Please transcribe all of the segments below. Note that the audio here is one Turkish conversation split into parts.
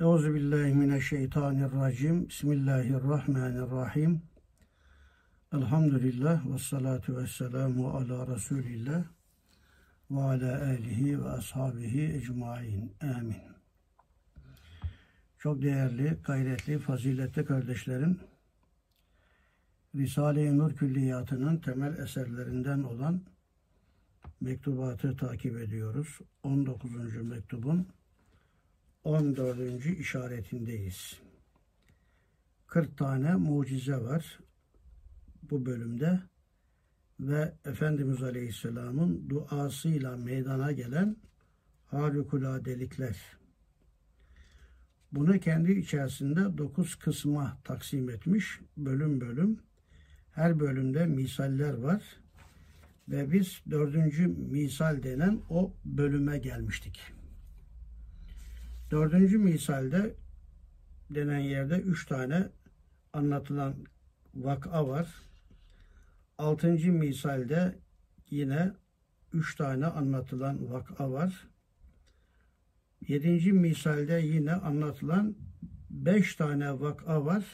Euzu billahi mineşşeytanirracim. Bismillahirrahmanirrahim. Elhamdülillah ve salatu ve ala Resulillah ve ala alihi ve ashabihi ecmain. Amin. Çok değerli, gayretli, faziletli kardeşlerim, Risale-i Nur Külliyatı'nın temel eserlerinden olan mektubatı takip ediyoruz. 19. mektubun 14. işaretindeyiz. 40 tane mucize var bu bölümde ve Efendimiz Aleyhisselam'ın duasıyla meydana gelen harikuladelikler. Bunu kendi içerisinde dokuz kısma taksim etmiş, bölüm bölüm. Her bölümde misaller var. Ve biz dördüncü misal denen o bölüme gelmiştik. Dördüncü misalde denen yerde üç tane anlatılan vaka var. Altıncı misalde yine üç tane anlatılan vaka var. Yedinci misalde yine anlatılan beş tane vaka var.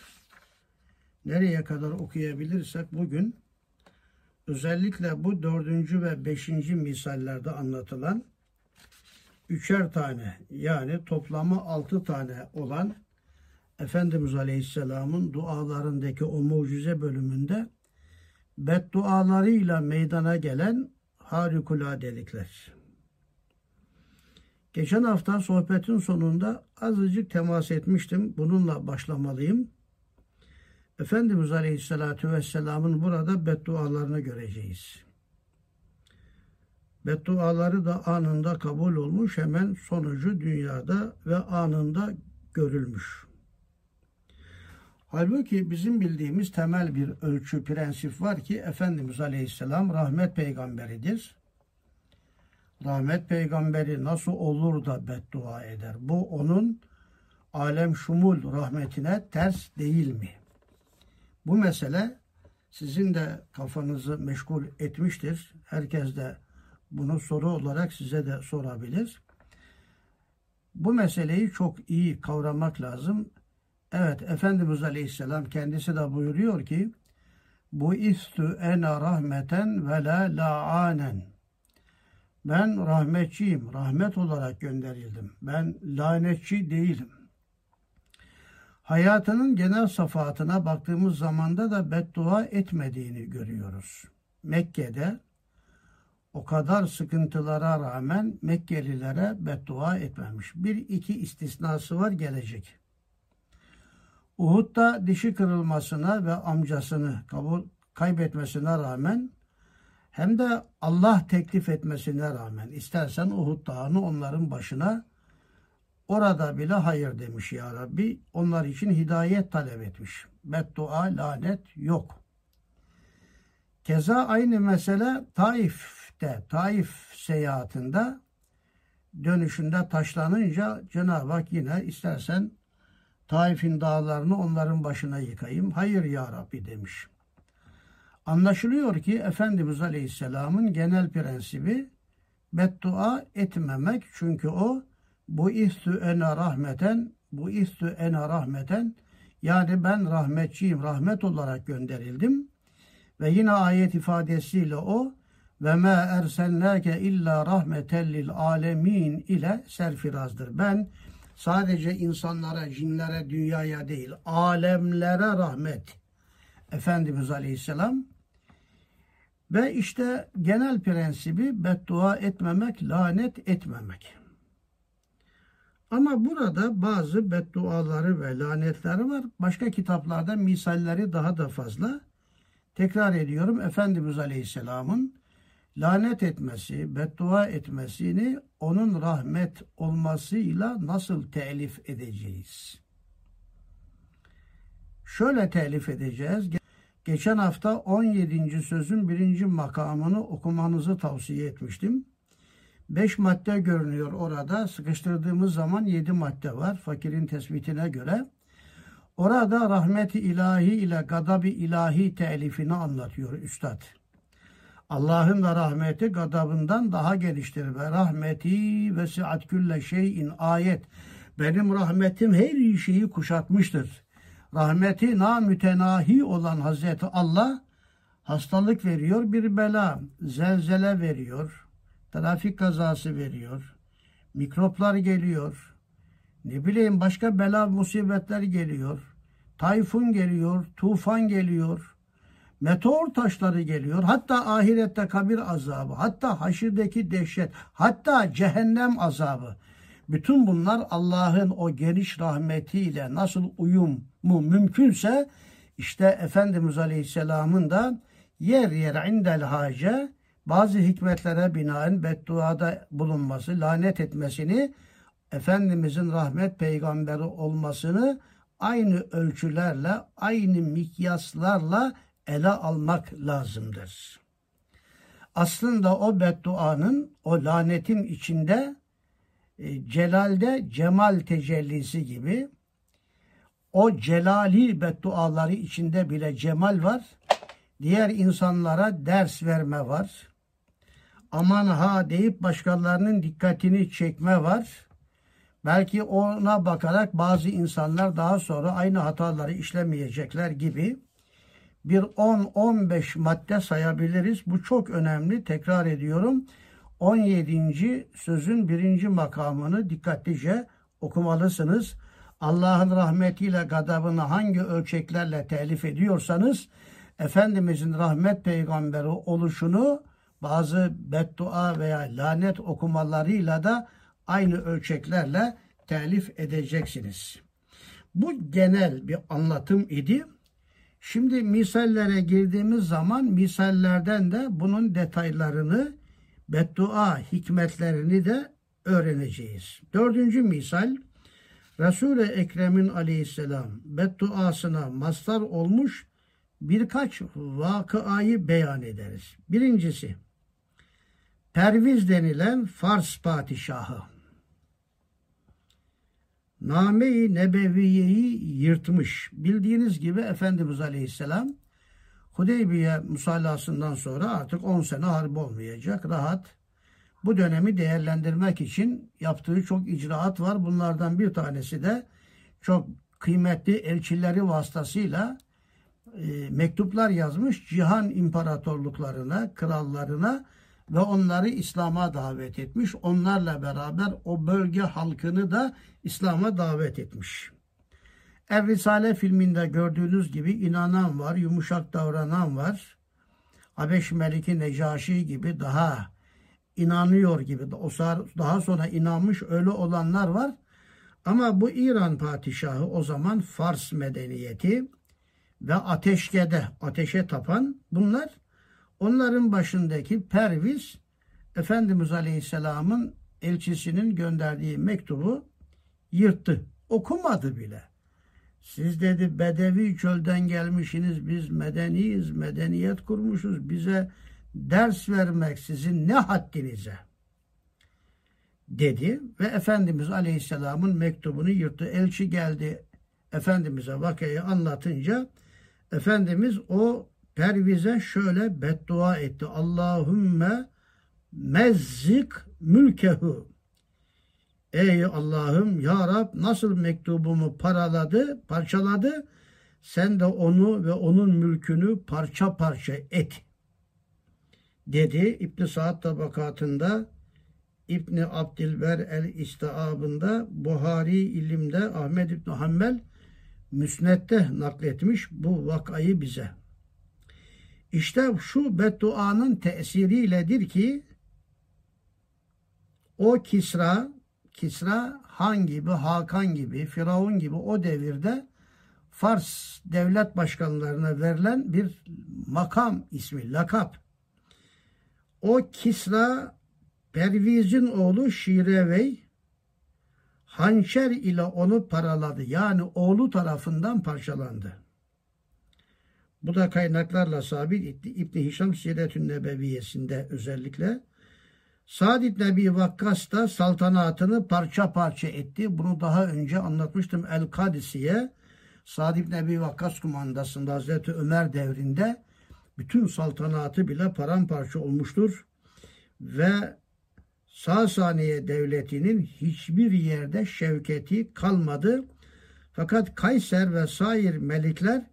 Nereye kadar okuyabilirsek bugün özellikle bu dördüncü ve beşinci misallerde anlatılan üçer tane yani toplamı altı tane olan Efendimiz Aleyhisselam'ın dualarındaki o mucize bölümünde beddualarıyla meydana gelen harikuladelikler. Geçen hafta sohbetin sonunda azıcık temas etmiştim. Bununla başlamalıyım. Efendimiz Aleyhisselatü Vesselam'ın burada beddualarını göreceğiz. Bedduaları da anında kabul olmuş, hemen sonucu dünyada ve anında görülmüş. Halbuki bizim bildiğimiz temel bir ölçü, prensip var ki Efendimiz Aleyhisselam rahmet peygamberidir. Rahmet peygamberi nasıl olur da beddua eder? Bu onun alem şumul rahmetine ters değil mi? Bu mesele sizin de kafanızı meşgul etmiştir. Herkes de bunu soru olarak size de sorabilir. Bu meseleyi çok iyi kavramak lazım. Evet Efendimiz Aleyhisselam kendisi de buyuruyor ki bu istü ena rahmeten ve la la'anen. Ben rahmetçiyim, rahmet olarak gönderildim. Ben lanetçi değilim. Hayatının genel safahatına baktığımız zamanda da beddua etmediğini görüyoruz. Mekke'de o kadar sıkıntılara rağmen Mekkelilere beddua etmemiş. Bir iki istisnası var gelecek. Uhud'da dişi kırılmasına ve amcasını kabul kaybetmesine rağmen hem de Allah teklif etmesine rağmen istersen Uhud dağını onların başına orada bile hayır demiş ya Rabbi. Onlar için hidayet talep etmiş. Beddua, lanet yok. Keza aynı mesele Taif'te, Taif seyahatinde dönüşünde taşlanınca Cenab-ı Hak yine istersen Taif'in dağlarını onların başına yıkayım. Hayır ya Rabbi demiş. Anlaşılıyor ki Efendimiz Aleyhisselam'ın genel prensibi beddua etmemek. Çünkü o bu istü ene rahmeten bu istü ene rahmeten yani ben rahmetçiyim, rahmet olarak gönderildim. Ve yine ayet ifadesiyle o ve ma erselnake illa rahmeten lil alemin ile serfirazdır. Ben sadece insanlara, cinlere, dünyaya değil, alemlere rahmet. Efendimiz Aleyhisselam ve işte genel prensibi beddua etmemek, lanet etmemek. Ama burada bazı bedduaları ve lanetleri var. Başka kitaplarda misalleri daha da fazla. Tekrar ediyorum Efendimiz Aleyhisselam'ın lanet etmesi, beddua etmesini onun rahmet olmasıyla nasıl telif edeceğiz? Şöyle telif edeceğiz. Geçen hafta 17. sözün birinci makamını okumanızı tavsiye etmiştim. Beş madde görünüyor orada. Sıkıştırdığımız zaman yedi madde var fakirin tespitine göre. Orada rahmeti ilahi ile gadabi ilahi telifini anlatıyor üstad. Allah'ın da rahmeti gadabından daha geniştir ve rahmeti ve siat külle şeyin ayet. Benim rahmetim her şeyi kuşatmıştır. Rahmeti namütenahi olan Hazreti Allah hastalık veriyor, bir bela, zelzele veriyor, trafik kazası veriyor, mikroplar geliyor, ne bileyim başka bela musibetler geliyor, tayfun geliyor, tufan geliyor, meteor taşları geliyor, hatta ahirette kabir azabı, hatta haşirdeki dehşet, hatta cehennem azabı. Bütün bunlar Allah'ın o geniş rahmetiyle nasıl uyum mu mümkünse işte Efendimiz Aleyhisselam'ın da yer yer indel hace bazı hikmetlere binaen bedduada bulunması, lanet etmesini Efendimizin rahmet peygamberi olmasını aynı ölçülerle, aynı mikyaslarla ele almak lazımdır. Aslında o bedduanın, o lanetin içinde e, celalde cemal tecellisi gibi o celali bedduaları içinde bile cemal var. Diğer insanlara ders verme var. Aman ha deyip başkalarının dikkatini çekme var. Belki ona bakarak bazı insanlar daha sonra aynı hataları işlemeyecekler gibi bir 10-15 madde sayabiliriz. Bu çok önemli. Tekrar ediyorum. 17. sözün birinci makamını dikkatlice okumalısınız. Allah'ın rahmetiyle gadabını hangi ölçeklerle telif ediyorsanız Efendimizin rahmet peygamberi oluşunu bazı beddua veya lanet okumalarıyla da aynı ölçeklerle telif edeceksiniz. Bu genel bir anlatım idi. Şimdi misallere girdiğimiz zaman misallerden de bunun detaylarını, beddua hikmetlerini de öğreneceğiz. Dördüncü misal, Resul-i Ekrem'in aleyhisselam bedduasına mazhar olmuş birkaç vakıayı beyan ederiz. Birincisi, Perviz denilen Fars padişahı. Name-i Nebeviye'yi yırtmış. Bildiğiniz gibi Efendimiz Aleyhisselam Hudeybiye musallasından sonra artık 10 sene harp olmayacak. Rahat bu dönemi değerlendirmek için yaptığı çok icraat var. Bunlardan bir tanesi de çok kıymetli elçileri vasıtasıyla e, mektuplar yazmış cihan imparatorluklarına, krallarına ve onları İslam'a davet etmiş. Onlarla beraber o bölge halkını da İslam'a davet etmiş. Er Risale filminde gördüğünüz gibi inanan var, yumuşak davranan var. Habeş Meliki Necaşi gibi daha inanıyor gibi daha sonra inanmış öyle olanlar var. Ama bu İran padişahı o zaman Fars medeniyeti ve ateşkede, ateşe tapan bunlar onların başındaki Perviz Efendimiz Aleyhisselam'ın elçisinin gönderdiği mektubu yırttı. Okumadı bile. Siz dedi Bedevi çölden gelmişsiniz biz medeniyiz, medeniyet kurmuşuz. Bize ders vermek sizin ne haddinize? Dedi ve Efendimiz Aleyhisselam'ın mektubunu yırttı. Elçi geldi Efendimiz'e vakayı anlatınca Efendimiz o Perviz'e şöyle beddua etti. Allahümme mezzik mülkehu. Ey Allah'ım ya Rab nasıl mektubumu paraladı, parçaladı. Sen de onu ve onun mülkünü parça parça et. Dedi İbn Saad tabakatında İbni Abdilber el-İstiabında Buhari ilimde Ahmed İbni Hanbel müsnette nakletmiş bu vakayı bize. İşte şu bedduanın tesiriyledir ki o Kisra, Kisra Han gibi, Hakan gibi, Firavun gibi o devirde Fars devlet başkanlarına verilen bir makam ismi, lakap. O Kisra Perviz'in oğlu Şirevey hançer ile onu paraladı. Yani oğlu tarafından parçalandı. Bu da kaynaklarla sabit İbn Hişam Siretün Nebeviyesinde özellikle. Sa'd İbn Ebi Vakkas da saltanatını parça parça etti. Bunu daha önce anlatmıştım El Kadisiye. Sa'd İbn Ebi Vakkas kumandasında Hazreti Ömer devrinde bütün saltanatı bile paramparça olmuştur. Ve Sasaniye devletinin hiçbir yerde şevketi kalmadı. Fakat Kayser ve sair melikler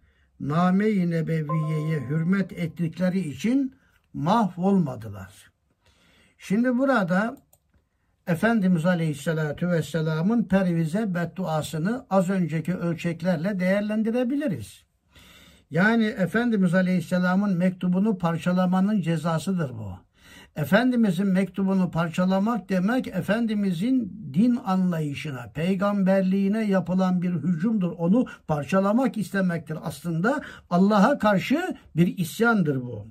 Name-i Nebeviye'ye hürmet ettikleri için mahvolmadılar. Şimdi burada Efendimiz Aleyhisselatü Vesselam'ın pervize bedduasını az önceki ölçeklerle değerlendirebiliriz. Yani Efendimiz Aleyhisselam'ın mektubunu parçalamanın cezasıdır bu. Efendimizin mektubunu parçalamak demek Efendimizin din anlayışına, peygamberliğine yapılan bir hücumdur. Onu parçalamak istemektir. Aslında Allah'a karşı bir isyandır bu.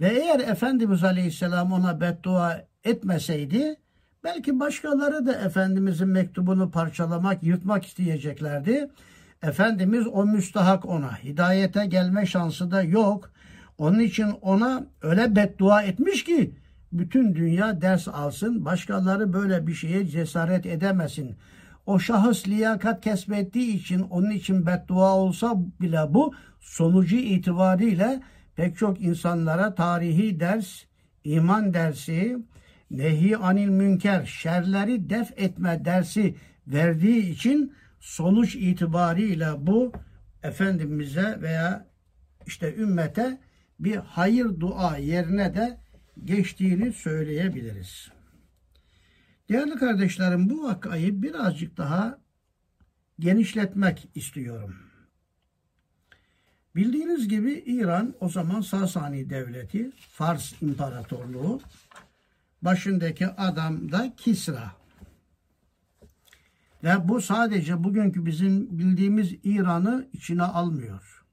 Ve eğer Efendimiz Aleyhisselam ona beddua etmeseydi belki başkaları da Efendimizin mektubunu parçalamak, yırtmak isteyeceklerdi. Efendimiz o müstahak ona. Hidayete gelme şansı da yok. Onun için ona öyle beddua etmiş ki bütün dünya ders alsın. Başkaları böyle bir şeye cesaret edemesin. O şahıs liyakat kesbettiği için onun için beddua olsa bile bu sonucu itibariyle pek çok insanlara tarihi ders, iman dersi, nehi anil münker, şerleri def etme dersi verdiği için sonuç itibariyle bu Efendimiz'e veya işte ümmete bir hayır dua yerine de geçtiğini söyleyebiliriz. Değerli kardeşlerim bu vakayı birazcık daha genişletmek istiyorum. Bildiğiniz gibi İran o zaman Sasani Devleti, Fars İmparatorluğu, başındaki adam da Kisra. Ve bu sadece bugünkü bizim bildiğimiz İran'ı içine almıyor.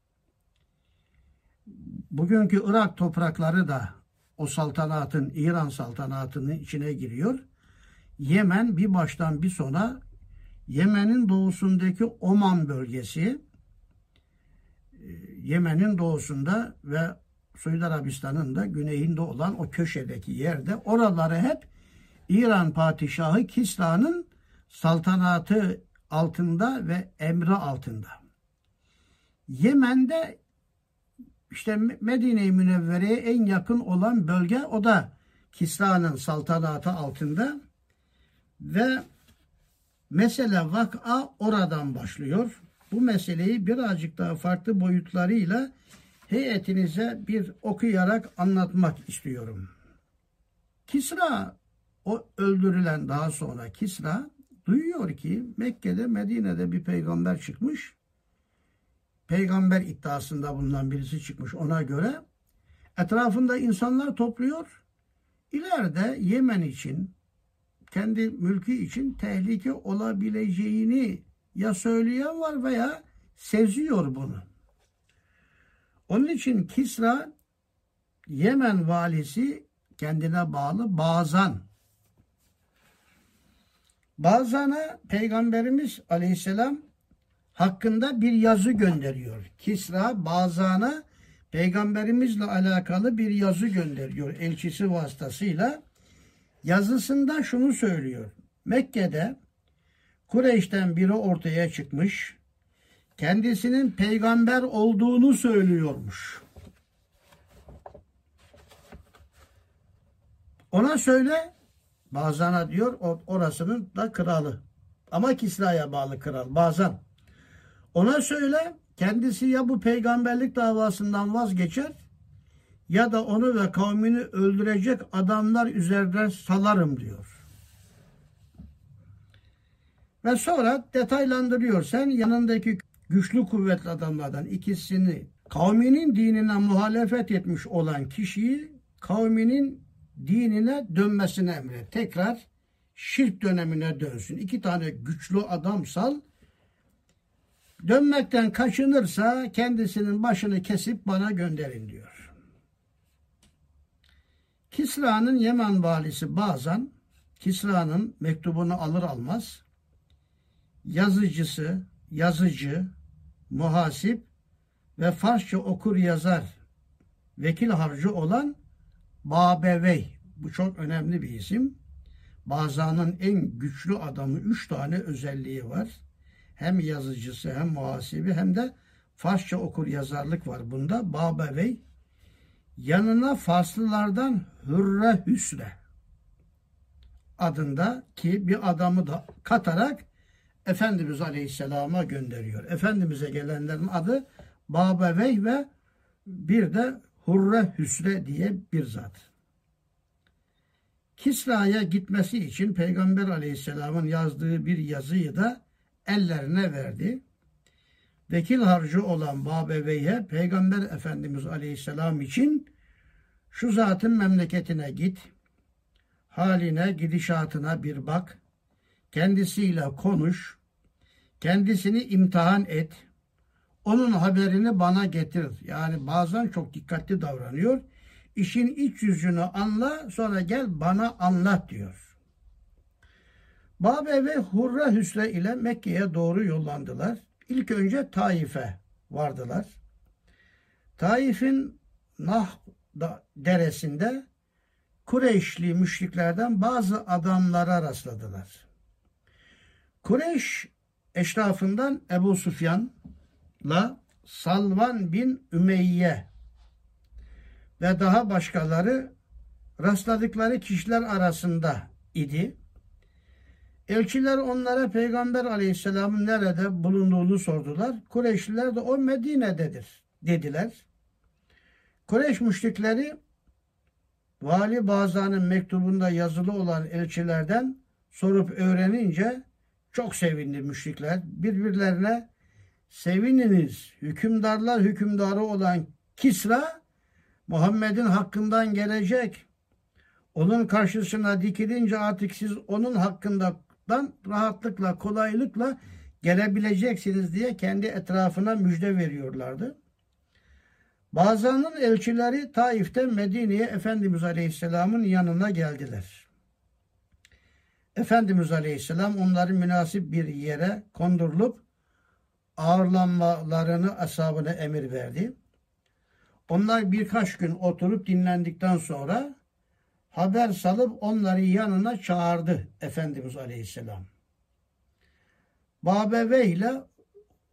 Bugünkü Irak toprakları da o saltanatın, İran saltanatının içine giriyor. Yemen bir baştan bir sona Yemen'in doğusundaki Oman bölgesi e, Yemen'in doğusunda ve Suudi Arabistan'ın da güneyinde olan o köşedeki yerde oraları hep İran padişahı Kisra'nın saltanatı altında ve emri altında. Yemen'de işte Medine-i Münevvere'ye en yakın olan bölge o da Kisra'nın saltanatı altında ve mesele vak'a oradan başlıyor. Bu meseleyi birazcık daha farklı boyutlarıyla heyetinize bir okuyarak anlatmak istiyorum. Kisra o öldürülen daha sonra Kisra duyuyor ki Mekke'de Medine'de bir peygamber çıkmış peygamber iddiasında bulunan birisi çıkmış ona göre. Etrafında insanlar topluyor. İleride Yemen için, kendi mülkü için tehlike olabileceğini ya söyleyen var veya seziyor bunu. Onun için Kisra Yemen valisi kendine bağlı Bazan. Bazan'a Peygamberimiz Aleyhisselam hakkında bir yazı gönderiyor. Kisra Bazan'a peygamberimizle alakalı bir yazı gönderiyor elçisi vasıtasıyla. Yazısında şunu söylüyor. Mekke'de Kureyş'ten biri ortaya çıkmış. Kendisinin peygamber olduğunu söylüyormuş. Ona söyle Bazan'a diyor orasının da kralı. Ama Kisra'ya bağlı kral Bazan. Ona söyle kendisi ya bu peygamberlik davasından vazgeçer ya da onu ve kavmini öldürecek adamlar üzerinden salarım diyor. Ve sonra detaylandırıyor. Sen yanındaki güçlü kuvvetli adamlardan ikisini kavminin dinine muhalefet etmiş olan kişiyi kavminin dinine dönmesine emret. Tekrar şirk dönemine dönsün. İki tane güçlü adam sal Dönmekten kaçınırsa kendisinin başını kesip bana gönderin diyor. Kisra'nın Yemen valisi bazen Kisra'nın mektubunu alır almaz yazıcısı, yazıcı, muhasip ve Farsça okur yazar vekil harcı olan Babevey. Bu çok önemli bir isim. Bazanın en güçlü adamı üç tane özelliği var hem yazıcısı hem muhasibi hem de Farsça okur yazarlık var bunda. Babevey yanına Farslılardan Hürre Hüsre adında ki bir adamı da katarak Efendimiz Aleyhisselam'a gönderiyor. Efendimiz'e gelenlerin adı Babevey ve bir de Hurre Hüsre diye bir zat. Kisra'ya gitmesi için Peygamber Aleyhisselam'ın yazdığı bir yazıyı da ellerine verdi. Vekil harcı olan Babevey'e Peygamber Efendimiz Aleyhisselam için şu zatın memleketine git, haline, gidişatına bir bak, kendisiyle konuş, kendisini imtihan et, onun haberini bana getir. Yani bazen çok dikkatli davranıyor. İşin iç yüzünü anla, sonra gel bana anlat diyor. Babe ve Hurra Hüsre ile Mekke'ye doğru yollandılar. İlk önce Taif'e vardılar. Taif'in Nah deresinde Kureyşli müşriklerden bazı adamlara rastladılar. Kureyş eşrafından Ebu Sufyan'la Salvan bin Ümeyye ve daha başkaları rastladıkları kişiler arasında idi. Elçiler onlara Peygamber Aleyhisselam'ın nerede bulunduğunu sordular. Kureyşliler de o Medine'dedir dediler. Kureyş müşrikleri Vali Bazan'ın mektubunda yazılı olan elçilerden sorup öğrenince çok sevindi müşrikler. Birbirlerine sevininiz. Hükümdarlar hükümdarı olan Kisra Muhammed'in hakkından gelecek. Onun karşısına dikilince artık siz onun hakkından rahatlıkla, kolaylıkla gelebileceksiniz diye kendi etrafına müjde veriyorlardı. Bazılarının elçileri Taif'te Medine'ye Efendimiz Aleyhisselam'ın yanına geldiler. Efendimiz Aleyhisselam onların münasip bir yere kondurulup ağırlanmalarını ashabına emir verdi. Onlar birkaç gün oturup dinlendikten sonra haber salıp onları yanına çağırdı Efendimiz Aleyhisselam. Babeve ile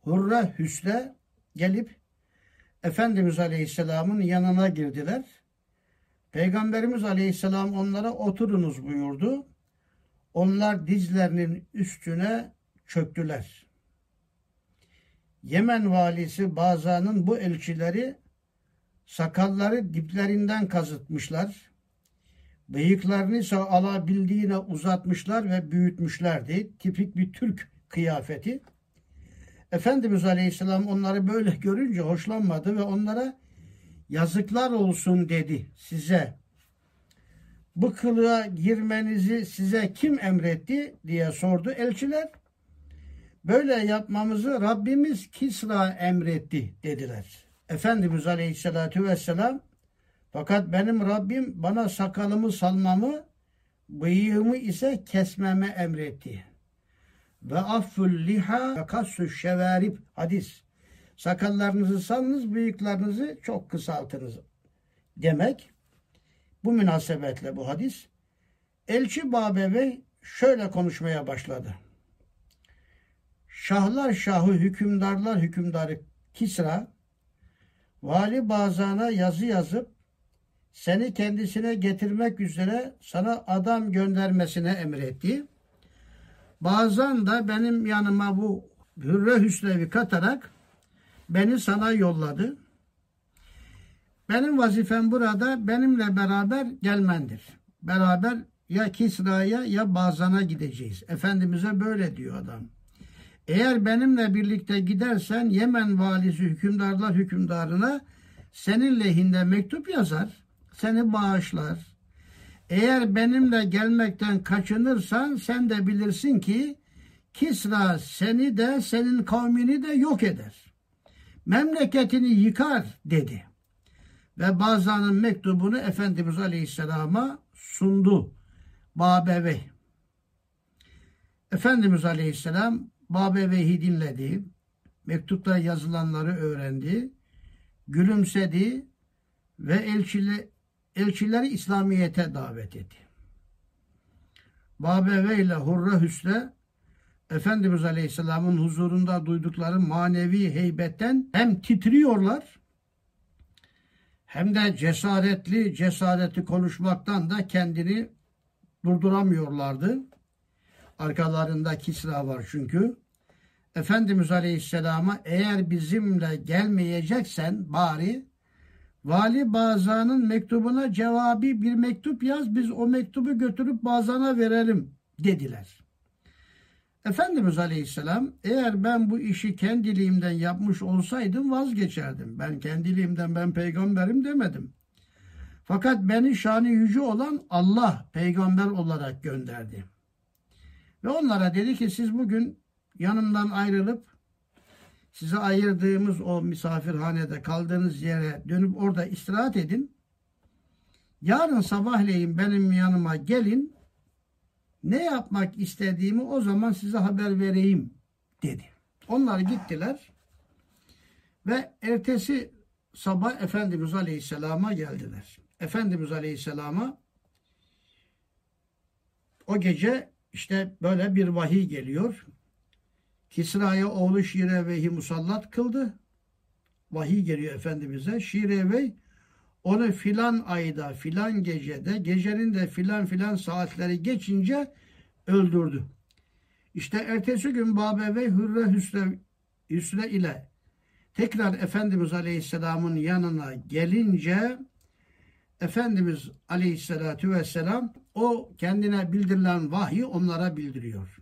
Hurre Hüsre gelip Efendimiz Aleyhisselam'ın yanına girdiler. Peygamberimiz Aleyhisselam onlara oturunuz buyurdu. Onlar dizlerinin üstüne çöktüler. Yemen valisi Bazan'ın bu elçileri sakalları diplerinden kazıtmışlar. Bıyıklarını ise alabildiğine uzatmışlar ve büyütmüşlerdi. Tipik bir Türk kıyafeti. Efendimiz Aleyhisselam onları böyle görünce hoşlanmadı ve onlara yazıklar olsun dedi size. Bu kılığa girmenizi size kim emretti diye sordu elçiler. Böyle yapmamızı Rabbimiz Kisra emretti dediler. Efendimiz Aleyhisselatü Vesselam fakat benim Rabbim bana sakalımı salmamı, bıyığımı ise kesmeme emretti. Ve afful liha ve şevarip hadis. Sakallarınızı salınız, bıyıklarınızı çok kısaltınız demek. Bu münasebetle bu hadis. Elçi Babebe şöyle konuşmaya başladı. Şahlar şahı, hükümdarlar hükümdarı Kisra, Vali Bazan'a yazı yazıp seni kendisine getirmek üzere sana adam göndermesine emretti. Bazen de benim yanıma bu Hürre Hüsrev'i katarak beni sana yolladı. Benim vazifem burada benimle beraber gelmendir. Beraber ya Kisra'ya ya Bazan'a gideceğiz. Efendimiz'e böyle diyor adam. Eğer benimle birlikte gidersen Yemen valisi hükümdarlar hükümdarına senin lehinde mektup yazar, seni bağışlar. Eğer benimle gelmekten kaçınırsan sen de bilirsin ki Kisra seni de senin kavmini de yok eder. Memleketini yıkar dedi. Ve Bazan'ın mektubunu Efendimiz Aleyhisselam'a sundu. Babeve. Efendimiz Aleyhisselam Babeve'yi dinledi. Mektupta yazılanları öğrendi. Gülümsedi ve elçili, elçileri İslamiyet'e davet etti. Babeve ile Hurra Hüsre Efendimiz Aleyhisselam'ın huzurunda duydukları manevi heybetten hem titriyorlar hem de cesaretli cesareti konuşmaktan da kendini durduramıyorlardı. Arkalarında Kisra var çünkü. Efendimiz Aleyhisselam'a eğer bizimle gelmeyeceksen bari Vali Bazan'ın mektubuna cevabı bir mektup yaz biz o mektubu götürüp Bazan'a verelim dediler. Efendimiz Aleyhisselam eğer ben bu işi kendiliğimden yapmış olsaydım vazgeçerdim. Ben kendiliğimden ben peygamberim demedim. Fakat beni şanı yüce olan Allah peygamber olarak gönderdi. Ve onlara dedi ki siz bugün yanımdan ayrılıp size ayırdığımız o misafirhanede kaldığınız yere dönüp orada istirahat edin. Yarın sabahleyin benim yanıma gelin. Ne yapmak istediğimi o zaman size haber vereyim dedi. Onlar gittiler ve ertesi sabah Efendimiz Aleyhisselam'a geldiler. Efendimiz Aleyhisselam'a o gece işte böyle bir vahiy geliyor. Kisra'ya oğlu Şireveyhi musallat kıldı. Vahiy geliyor Efendimiz'e. Şirevey onu filan ayda, filan gecede, gecenin de filan filan saatleri geçince öldürdü. İşte ertesi gün Babevey Hürre Hüsre, Hüsre ile tekrar Efendimiz Aleyhisselam'ın yanına gelince Efendimiz Aleyhisselatü Vesselam o kendine bildirilen vahyi onlara bildiriyor.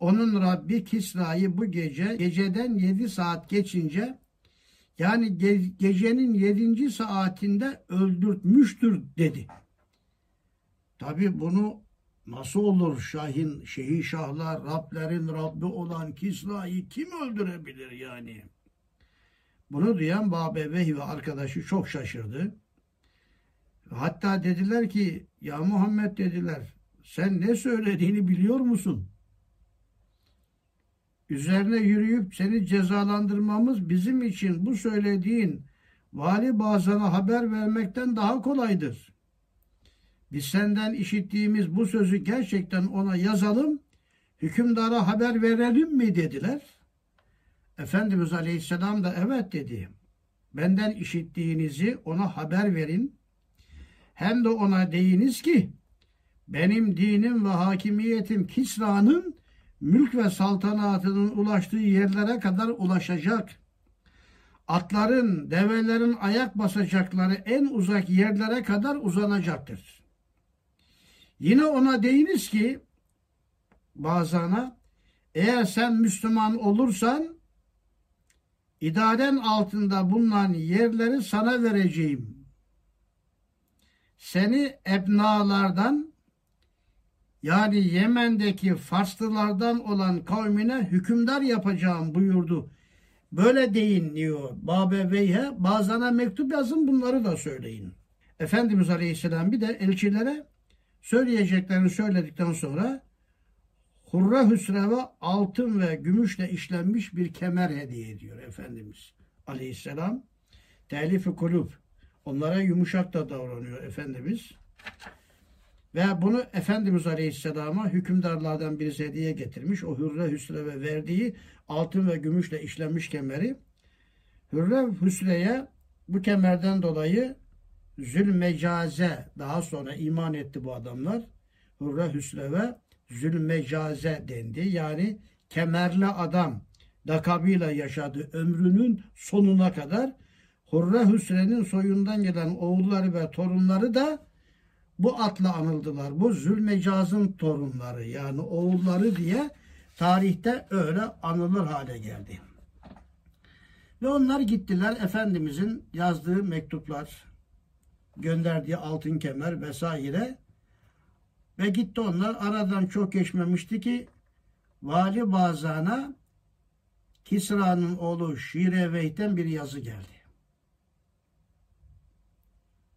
Onun Rabbi Kisra'yı bu gece geceden yedi saat geçince yani ge gecenin yedinci saatinde öldürtmüştür dedi. Tabi bunu nasıl olur Şahin, Şehi Şahlar, Rablerin Rabbi olan Kisra'yı kim öldürebilir yani? Bunu duyan Babeveh ve arkadaşı çok şaşırdı. Hatta dediler ki ya Muhammed dediler sen ne söylediğini biliyor musun? Üzerine yürüyüp seni cezalandırmamız bizim için bu söylediğin vali bazana haber vermekten daha kolaydır. Biz senden işittiğimiz bu sözü gerçekten ona yazalım, hükümdara haber verelim mi dediler. Efendimiz Aleyhisselam da evet dedi. Benden işittiğinizi ona haber verin. Hem de ona deyiniz ki benim dinim ve hakimiyetim Kisra'nın mülk ve saltanatının ulaştığı yerlere kadar ulaşacak. Atların, develerin ayak basacakları en uzak yerlere kadar uzanacaktır. Yine ona deyiniz ki bazana eğer sen Müslüman olursan idaren altında bulunan yerleri sana vereceğim. Seni ebnalardan yani Yemen'deki Farslılardan olan kavmine hükümdar yapacağım buyurdu. Böyle deyin diyor Babe Veyhe. Bazana mektup yazın bunları da söyleyin. Efendimiz Aleyhisselam bir de elçilere söyleyeceklerini söyledikten sonra Hurra Hüsrev'e altın ve gümüşle işlenmiş bir kemer hediye ediyor Efendimiz Aleyhisselam. Telif-i kulüp. Onlara yumuşak da davranıyor Efendimiz. Ve bunu Efendimiz Aleyhisselam'a hükümdarlardan birisi hediye getirmiş. O Hürre Hüsrev'e verdiği altın ve gümüşle işlenmiş kemeri. Hürre Hüsre'ye bu kemerden dolayı zülmecaze daha sonra iman etti bu adamlar. Hürre Hüsrev'e zülmecaze dendi. Yani kemerli adam lakabıyla yaşadı ömrünün sonuna kadar. Hurre Hüsre'nin soyundan gelen oğulları ve torunları da bu atla anıldılar. Bu Zülmecaz'ın torunları yani oğulları diye tarihte öyle anılır hale geldi. Ve onlar gittiler Efendimizin yazdığı mektuplar, gönderdiği altın kemer vesaire ve gitti onlar aradan çok geçmemişti ki Vali Bazan'a Kisra'nın oğlu Şireveyh'ten bir yazı geldi.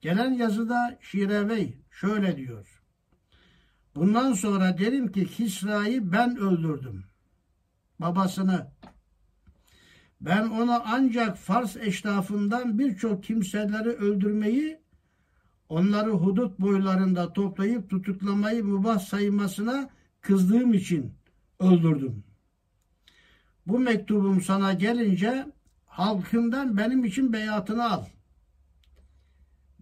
Gelen yazıda Şirevey şöyle diyor. Bundan sonra derim ki Kisra'yı ben öldürdüm. Babasını. Ben ona ancak Fars eşrafından birçok kimseleri öldürmeyi, onları hudut boylarında toplayıp tutuklamayı mübah saymasına kızdığım için öldürdüm. Bu mektubum sana gelince halkından benim için beyatını al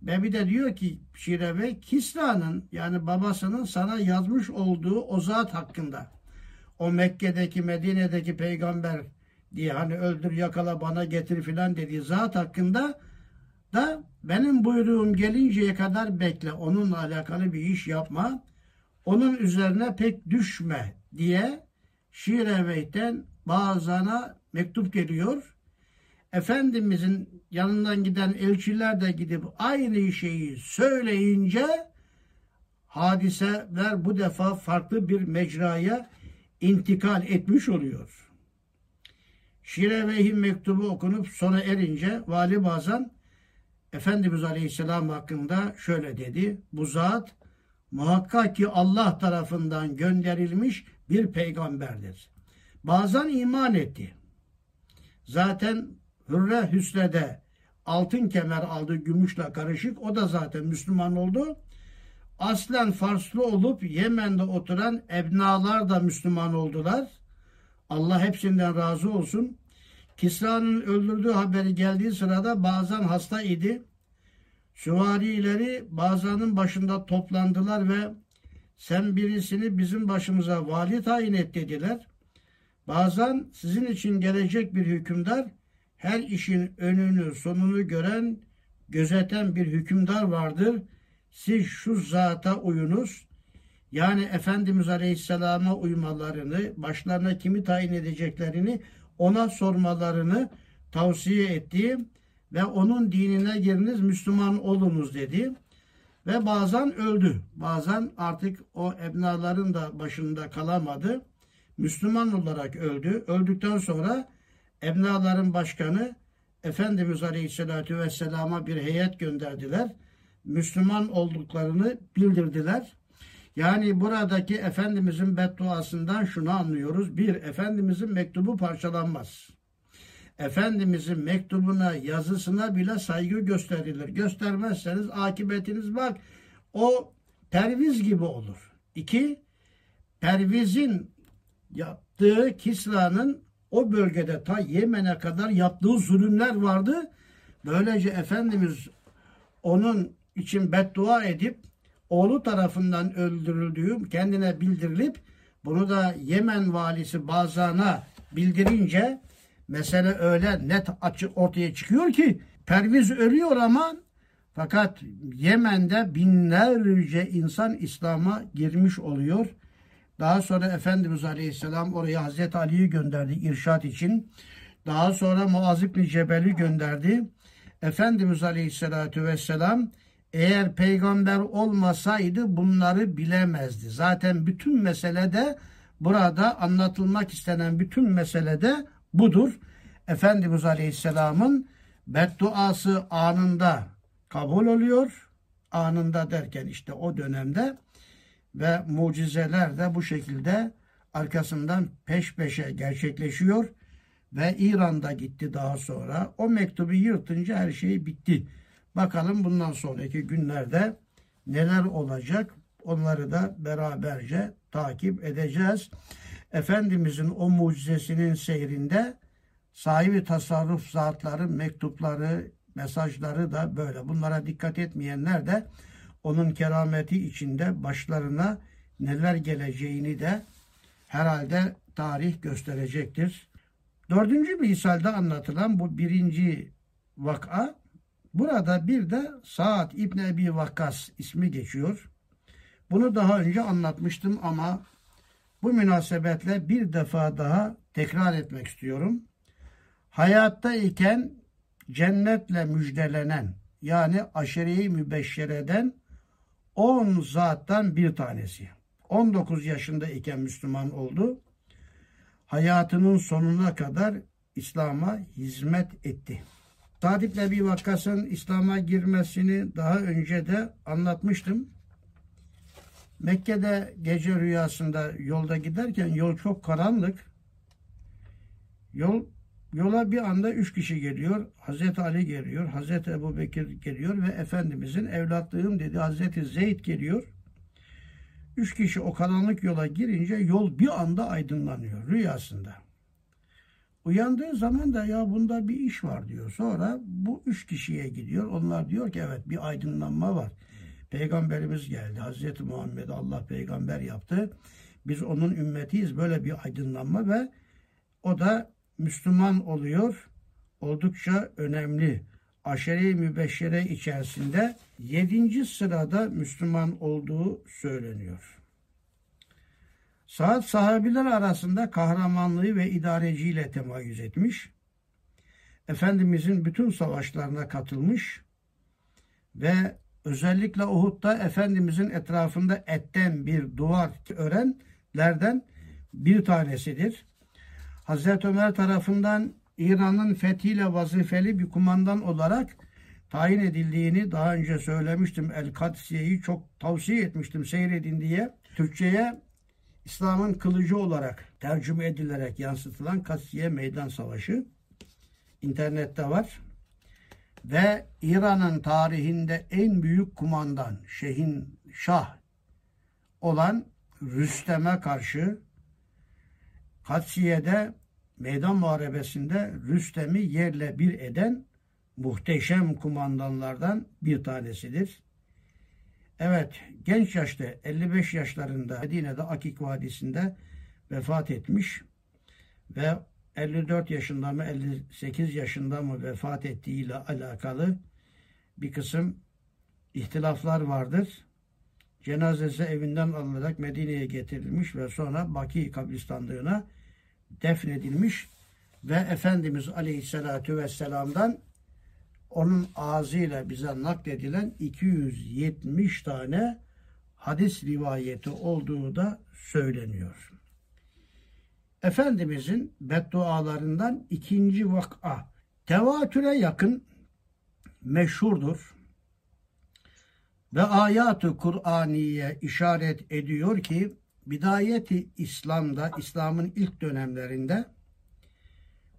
ve de diyor ki Şire Bey Kisra'nın yani babasının sana yazmış olduğu o zat hakkında o Mekke'deki Medine'deki peygamber diye hani öldür yakala bana getir filan dediği zat hakkında da benim buyruğum gelinceye kadar bekle. Onunla alakalı bir iş yapma. Onun üzerine pek düşme diye Şire Bey'den bazana mektup geliyor. Efendimizin yanından giden elçiler de gidip aynı şeyi söyleyince hadiseler bu defa farklı bir mecraya intikal etmiş oluyor. Şire mektubu okunup sona erince Vali Bazan Efendimiz Aleyhisselam hakkında şöyle dedi. Bu zat muhakkak ki Allah tarafından gönderilmiş bir peygamberdir. Bazen iman etti. Zaten Hürre Hüsre'de altın kemer aldı gümüşle karışık. O da zaten Müslüman oldu. Aslen Farslı olup Yemen'de oturan ebnalar da Müslüman oldular. Allah hepsinden razı olsun. Kisra'nın öldürdüğü haberi geldiği sırada bazen hasta idi. Süvarileri bazanın başında toplandılar ve sen birisini bizim başımıza vali tayin et dediler. Bazen sizin için gelecek bir hükümdar her işin önünü sonunu gören gözeten bir hükümdar vardır. Siz şu zata uyunuz. Yani Efendimiz Aleyhisselam'a uymalarını, başlarına kimi tayin edeceklerini ona sormalarını tavsiye etti ve onun dinine giriniz Müslüman olunuz dedi. Ve bazen öldü. Bazen artık o ebnaların da başında kalamadı. Müslüman olarak öldü. Öldükten sonra ebnaların başkanı Efendimiz Aleyhisselatü Vesselam'a bir heyet gönderdiler. Müslüman olduklarını bildirdiler. Yani buradaki Efendimizin bedduasından şunu anlıyoruz. Bir, Efendimizin mektubu parçalanmaz. Efendimizin mektubuna, yazısına bile saygı gösterilir. Göstermezseniz akıbetiniz bak o perviz gibi olur. İki, pervizin yaptığı Kisra'nın o bölgede ta Yemen'e kadar yaptığı zulümler vardı. Böylece Efendimiz onun için beddua edip oğlu tarafından öldürüldüğü kendine bildirilip bunu da Yemen valisi Bazan'a bildirince mesele öyle net açık ortaya çıkıyor ki Perviz ölüyor ama fakat Yemen'de binlerce insan İslam'a girmiş oluyor. Daha sonra Efendimiz Aleyhisselam oraya Hazreti Ali'yi gönderdi irşat için. Daha sonra Muaz İbni Cebel'i gönderdi. Efendimiz Aleyhisselatü Vesselam eğer peygamber olmasaydı bunları bilemezdi. Zaten bütün meselede burada anlatılmak istenen bütün meselede budur. Efendimiz Aleyhisselam'ın bedduası anında kabul oluyor. Anında derken işte o dönemde ve mucizeler de bu şekilde arkasından peş peşe gerçekleşiyor ve İran'da gitti daha sonra. O mektubu yırtınca her şey bitti. Bakalım bundan sonraki günlerde neler olacak onları da beraberce takip edeceğiz. Efendimizin o mucizesinin seyrinde sahibi tasarruf zatları, mektupları, mesajları da böyle. Bunlara dikkat etmeyenler de onun kerameti içinde başlarına neler geleceğini de herhalde tarih gösterecektir. Dördüncü misalde anlatılan bu birinci vaka burada bir de Saad İbni Ebi Vakkas ismi geçiyor. Bunu daha önce anlatmıştım ama bu münasebetle bir defa daha tekrar etmek istiyorum. Hayatta iken cennetle müjdelenen yani aşireyi mübeşşereden 10 zattan bir tanesi. 19 yaşında iken Müslüman oldu. Hayatının sonuna kadar İslam'a hizmet etti. Sa'd ibn Ebi Vakkas'ın İslam'a girmesini daha önce de anlatmıştım. Mekke'de gece rüyasında yolda giderken yol çok karanlık. Yol yola bir anda üç kişi geliyor. Hazreti Ali geliyor, Hazreti Ebu Bekir geliyor ve Efendimizin evlatlığım dedi Hazreti Zeyd geliyor. Üç kişi o karanlık yola girince yol bir anda aydınlanıyor rüyasında. Uyandığı zaman da ya bunda bir iş var diyor. Sonra bu üç kişiye gidiyor. Onlar diyor ki evet bir aydınlanma var. Peygamberimiz geldi. Hazreti Muhammed Allah peygamber yaptı. Biz onun ümmetiyiz. Böyle bir aydınlanma ve o da Müslüman oluyor. Oldukça önemli. Aşere-i Mübeşşere içerisinde yedinci sırada Müslüman olduğu söyleniyor. Saat sahabiler arasında kahramanlığı ve idareciyle temayüz etmiş. Efendimizin bütün savaşlarına katılmış ve özellikle Uhud'da Efendimizin etrafında etten bir duvar örenlerden bir tanesidir. Hazreti Ömer tarafından İran'ın fethiyle vazifeli bir kumandan olarak tayin edildiğini daha önce söylemiştim. El Kadsiye'yi çok tavsiye etmiştim seyredin diye. Türkçe'ye İslam'ın kılıcı olarak tercüme edilerek yansıtılan Kassiye Meydan Savaşı internette var. Ve İran'ın tarihinde en büyük kumandan Şehin Şah olan Rüstem'e karşı Katsiye'de meydan muharebesinde Rüstem'i yerle bir eden muhteşem kumandanlardan bir tanesidir. Evet, genç yaşta 55 yaşlarında Medine'de Akik Vadisi'nde vefat etmiş ve 54 yaşında mı 58 yaşında mı vefat ettiğiyle alakalı bir kısım ihtilaflar vardır. Cenazesi evinden alınarak Medine'ye getirilmiş ve sonra Baki kabristanlığına defnedilmiş ve Efendimiz Aleyhisselatü Vesselam'dan onun ağzıyla bize nakledilen 270 tane hadis rivayeti olduğu da söyleniyor. Efendimizin beddualarından ikinci vak'a tevatüre yakın meşhurdur. Ve ayatı Kur'aniye işaret ediyor ki bidayeti İslam'da, İslam'ın ilk dönemlerinde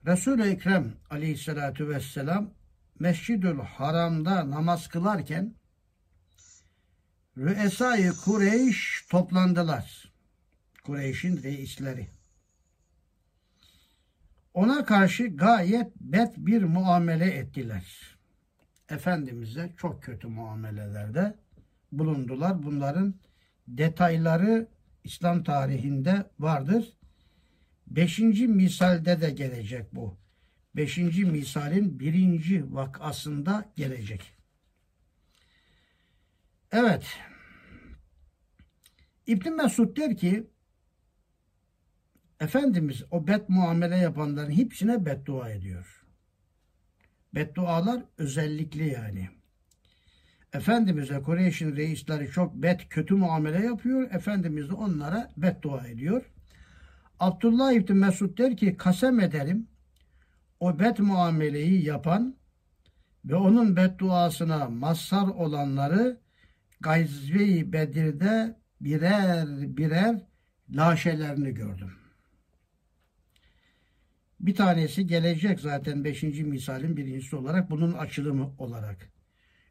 Resul-i Ekrem aleyhissalatu vesselam Mescidül Haram'da namaz kılarken Rüesai Kureyş toplandılar. Kureyş'in reisleri. Ona karşı gayet bet bir muamele ettiler. Efendimiz'e çok kötü muamelelerde bulundular. Bunların detayları İslam tarihinde vardır. Beşinci misalde de gelecek bu. Beşinci misalin birinci vakasında gelecek. Evet. İbn Mesud der ki Efendimiz o bet muamele yapanların hepsine beddua ediyor. Beddualar özellikli yani. Efendimiz'e Kureyş'in reisleri çok bet kötü muamele yapıyor. Efendimiz de onlara beddua ediyor. Abdullah İbni Mesud der ki kasem ederim o bet muameleyi yapan ve onun bedduasına mazhar olanları Gayzve-i Bedir'de birer birer laşelerini gördüm. Bir tanesi gelecek zaten beşinci misalin birincisi olarak bunun açılımı olarak.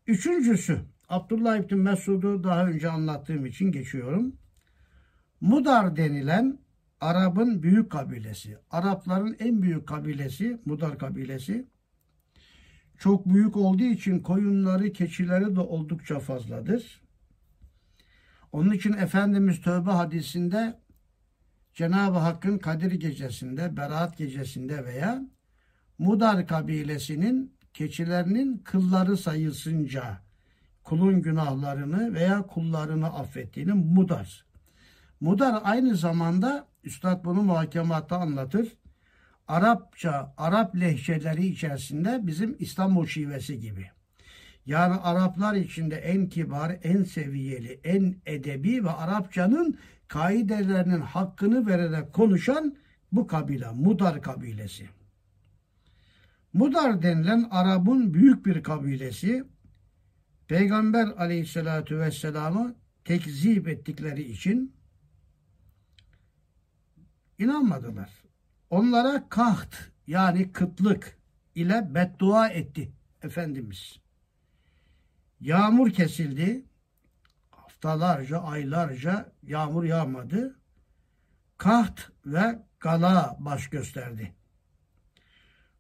Üçüncüsü Abdullah İbni Mesud'u daha önce anlattığım için geçiyorum. Mudar denilen Arap'ın büyük kabilesi. Arapların en büyük kabilesi Mudar kabilesi. Çok büyük olduğu için koyunları, keçileri de oldukça fazladır. Onun için Efendimiz Tövbe hadisinde Cenab-ı Hakk'ın Kadir gecesinde, Berat gecesinde veya Mudar kabilesinin keçilerinin kılları sayısınca kulun günahlarını veya kullarını affettiğini mudar. Mudar aynı zamanda Üstad bunu muhakematta anlatır. Arapça, Arap lehçeleri içerisinde bizim İstanbul şivesi gibi. Yani Araplar içinde en kibar, en seviyeli, en edebi ve Arapçanın kaidelerinin hakkını vererek konuşan bu kabile, Mudar kabilesi. Mudar denilen Arap'ın büyük bir kabilesi Peygamber aleyhissalatü vesselam'ı tekzip ettikleri için inanmadılar. Onlara kaht yani kıtlık ile beddua etti Efendimiz. Yağmur kesildi. Haftalarca, aylarca yağmur yağmadı. Kaht ve gala baş gösterdi.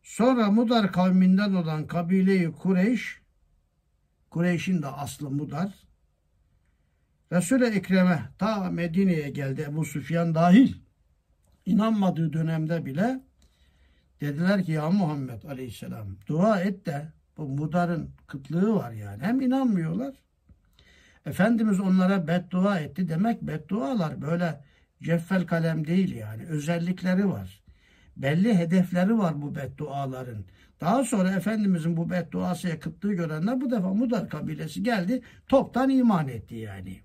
Sonra Mudar kavminden olan kabileyi Kureyş, Kureyş'in de aslı Mudar, Resul-i Ekrem'e ta Medine'ye geldi Ebu Süfyan dahil. İnanmadığı dönemde bile dediler ki ya Muhammed Aleyhisselam dua et de bu Mudar'ın kıtlığı var yani. Hem inanmıyorlar. Efendimiz onlara beddua etti. Demek beddualar böyle ceffel kalem değil yani. Özellikleri var. Belli hedefleri var bu bedduaların. Daha sonra Efendimizin bu bedduasıya kıtlığı görenler bu defa Mudar kabilesi geldi. Toptan iman etti yani.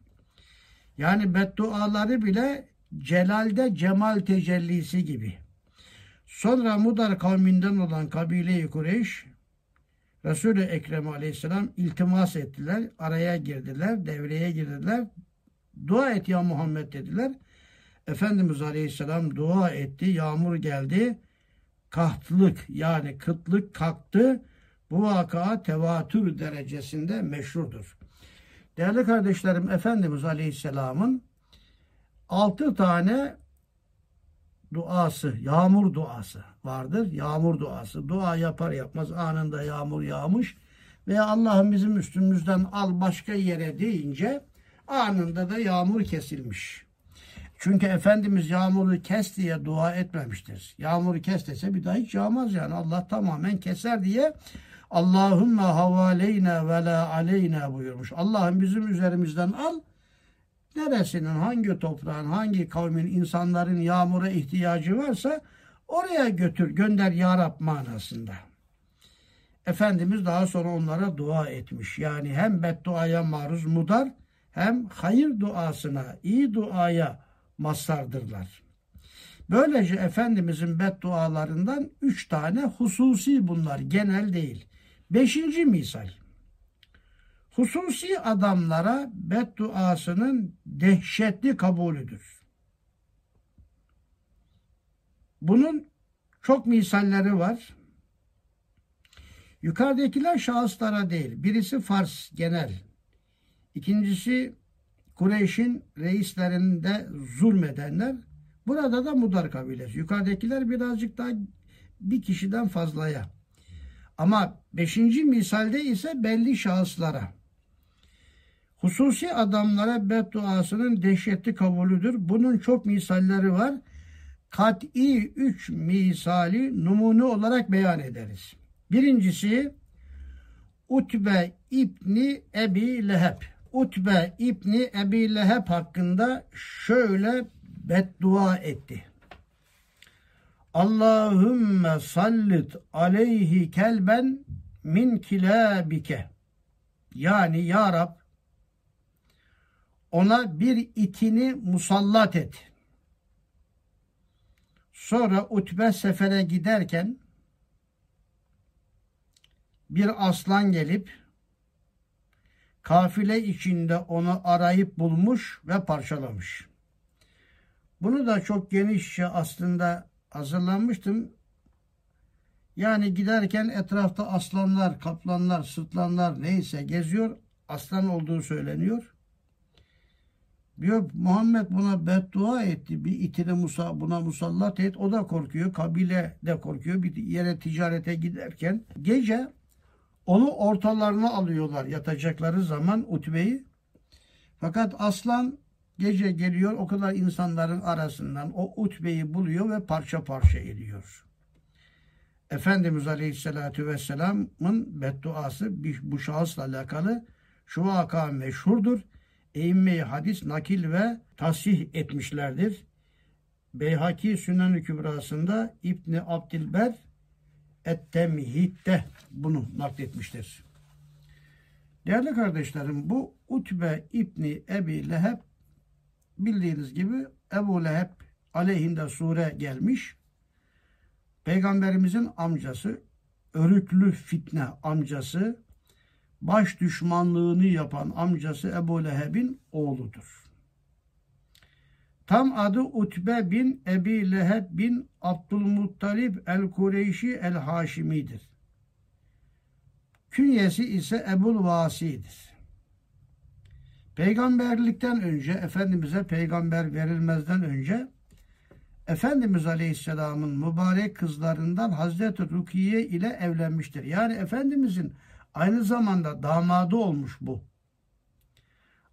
Yani bedduaları bile celalde cemal tecellisi gibi. Sonra Mudar kavminden olan kabile-i Kureyş Resul-i Ekrem aleyhisselam iltimas ettiler. Araya girdiler, devreye girdiler. Dua et ya Muhammed dediler. Efendimiz aleyhisselam dua etti. Yağmur geldi. Kahtlık yani kıtlık kalktı. Bu vaka tevatür derecesinde meşhurdur. Değerli kardeşlerim Efendimiz Aleyhisselam'ın altı tane duası, yağmur duası vardır. Yağmur duası. Dua yapar yapmaz anında yağmur yağmış veya Allah'ım bizim üstümüzden al başka yere deyince anında da yağmur kesilmiş. Çünkü Efendimiz yağmuru kes diye dua etmemiştir. Yağmuru kes dese bir daha hiç yağmaz yani. Allah tamamen keser diye Allahümme havaleyna ve la aleyna buyurmuş. Allah'ım bizim üzerimizden al. Neresinin, hangi toprağın, hangi kavmin, insanların yağmura ihtiyacı varsa oraya götür, gönder ya Rab manasında. Efendimiz daha sonra onlara dua etmiş. Yani hem bedduaya maruz mudar hem hayır duasına, iyi duaya mazhardırlar. Böylece Efendimizin beddualarından üç tane hususi bunlar, genel değil. Beşinci misal. Hususi adamlara bedduasının dehşetli kabulüdür. Bunun çok misalleri var. Yukarıdakiler şahıslara değil. Birisi Fars genel. İkincisi Kureyş'in reislerinde zulmedenler. Burada da Mudar kabilesi. Yukarıdakiler birazcık daha bir kişiden fazlaya. Ama beşinci misalde ise belli şahıslara. Hususi adamlara bedduasının dehşetli kabulüdür. Bunun çok misalleri var. Kat'i üç misali numune olarak beyan ederiz. Birincisi Utbe İbni Ebi Leheb. Utbe İbni Ebi Leheb hakkında şöyle beddua etti. Allahümme sallit aleyhi kelben min kilabike. Yani Ya Rab ona bir itini musallat et. Sonra Utbe sefere giderken bir aslan gelip kafile içinde onu arayıp bulmuş ve parçalamış. Bunu da çok genişçe aslında hazırlanmıştım. Yani giderken etrafta aslanlar, kaplanlar, sırtlanlar neyse geziyor. Aslan olduğu söyleniyor. Diyor Muhammed buna beddua etti. Bir itini musa, buna musallat et. O da korkuyor. Kabile de korkuyor. Bir yere ticarete giderken gece onu ortalarına alıyorlar yatacakları zaman Utbe'yi. Fakat aslan gece geliyor o kadar insanların arasından o Utbe'yi buluyor ve parça parça ediyor. Efendimiz Aleyhisselatü Vesselam'ın bedduası bu şahısla alakalı şu vaka meşhurdur. Eğinmeyi hadis nakil ve tasih etmişlerdir. Beyhaki Sünnen-i Kübrası'nda İbni Abdilber Et-Temhid'de bunu nakletmiştir. Değerli kardeşlerim bu Utbe İbni Ebi Leheb bildiğiniz gibi Ebu Leheb aleyhinde sure gelmiş. Peygamberimizin amcası, örüklü fitne amcası, baş düşmanlığını yapan amcası Ebu Leheb'in oğludur. Tam adı Utbe bin Ebi Leheb bin Abdülmuttalib el-Kureyşi el-Haşimi'dir. Künyesi ise Ebul Vasi'dir. Peygamberlikten önce, Efendimiz'e peygamber verilmezden önce Efendimiz Aleyhisselam'ın mübarek kızlarından Hazreti Rukiye ile evlenmiştir. Yani Efendimizin aynı zamanda damadı olmuş bu.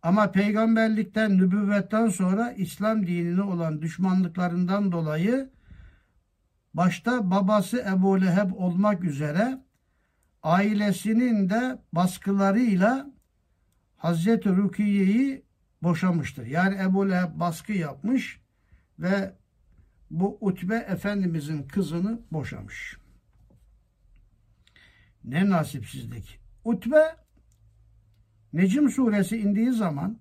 Ama peygamberlikten, nübüvvetten sonra İslam dinine olan düşmanlıklarından dolayı başta babası Ebu Leheb olmak üzere ailesinin de baskılarıyla Hazreti Rukiye'yi boşamıştır. Yani Ebu Leheb baskı yapmış ve bu Utbe Efendimizin kızını boşamış. Ne nasipsizlik. Utbe Necim suresi indiği zaman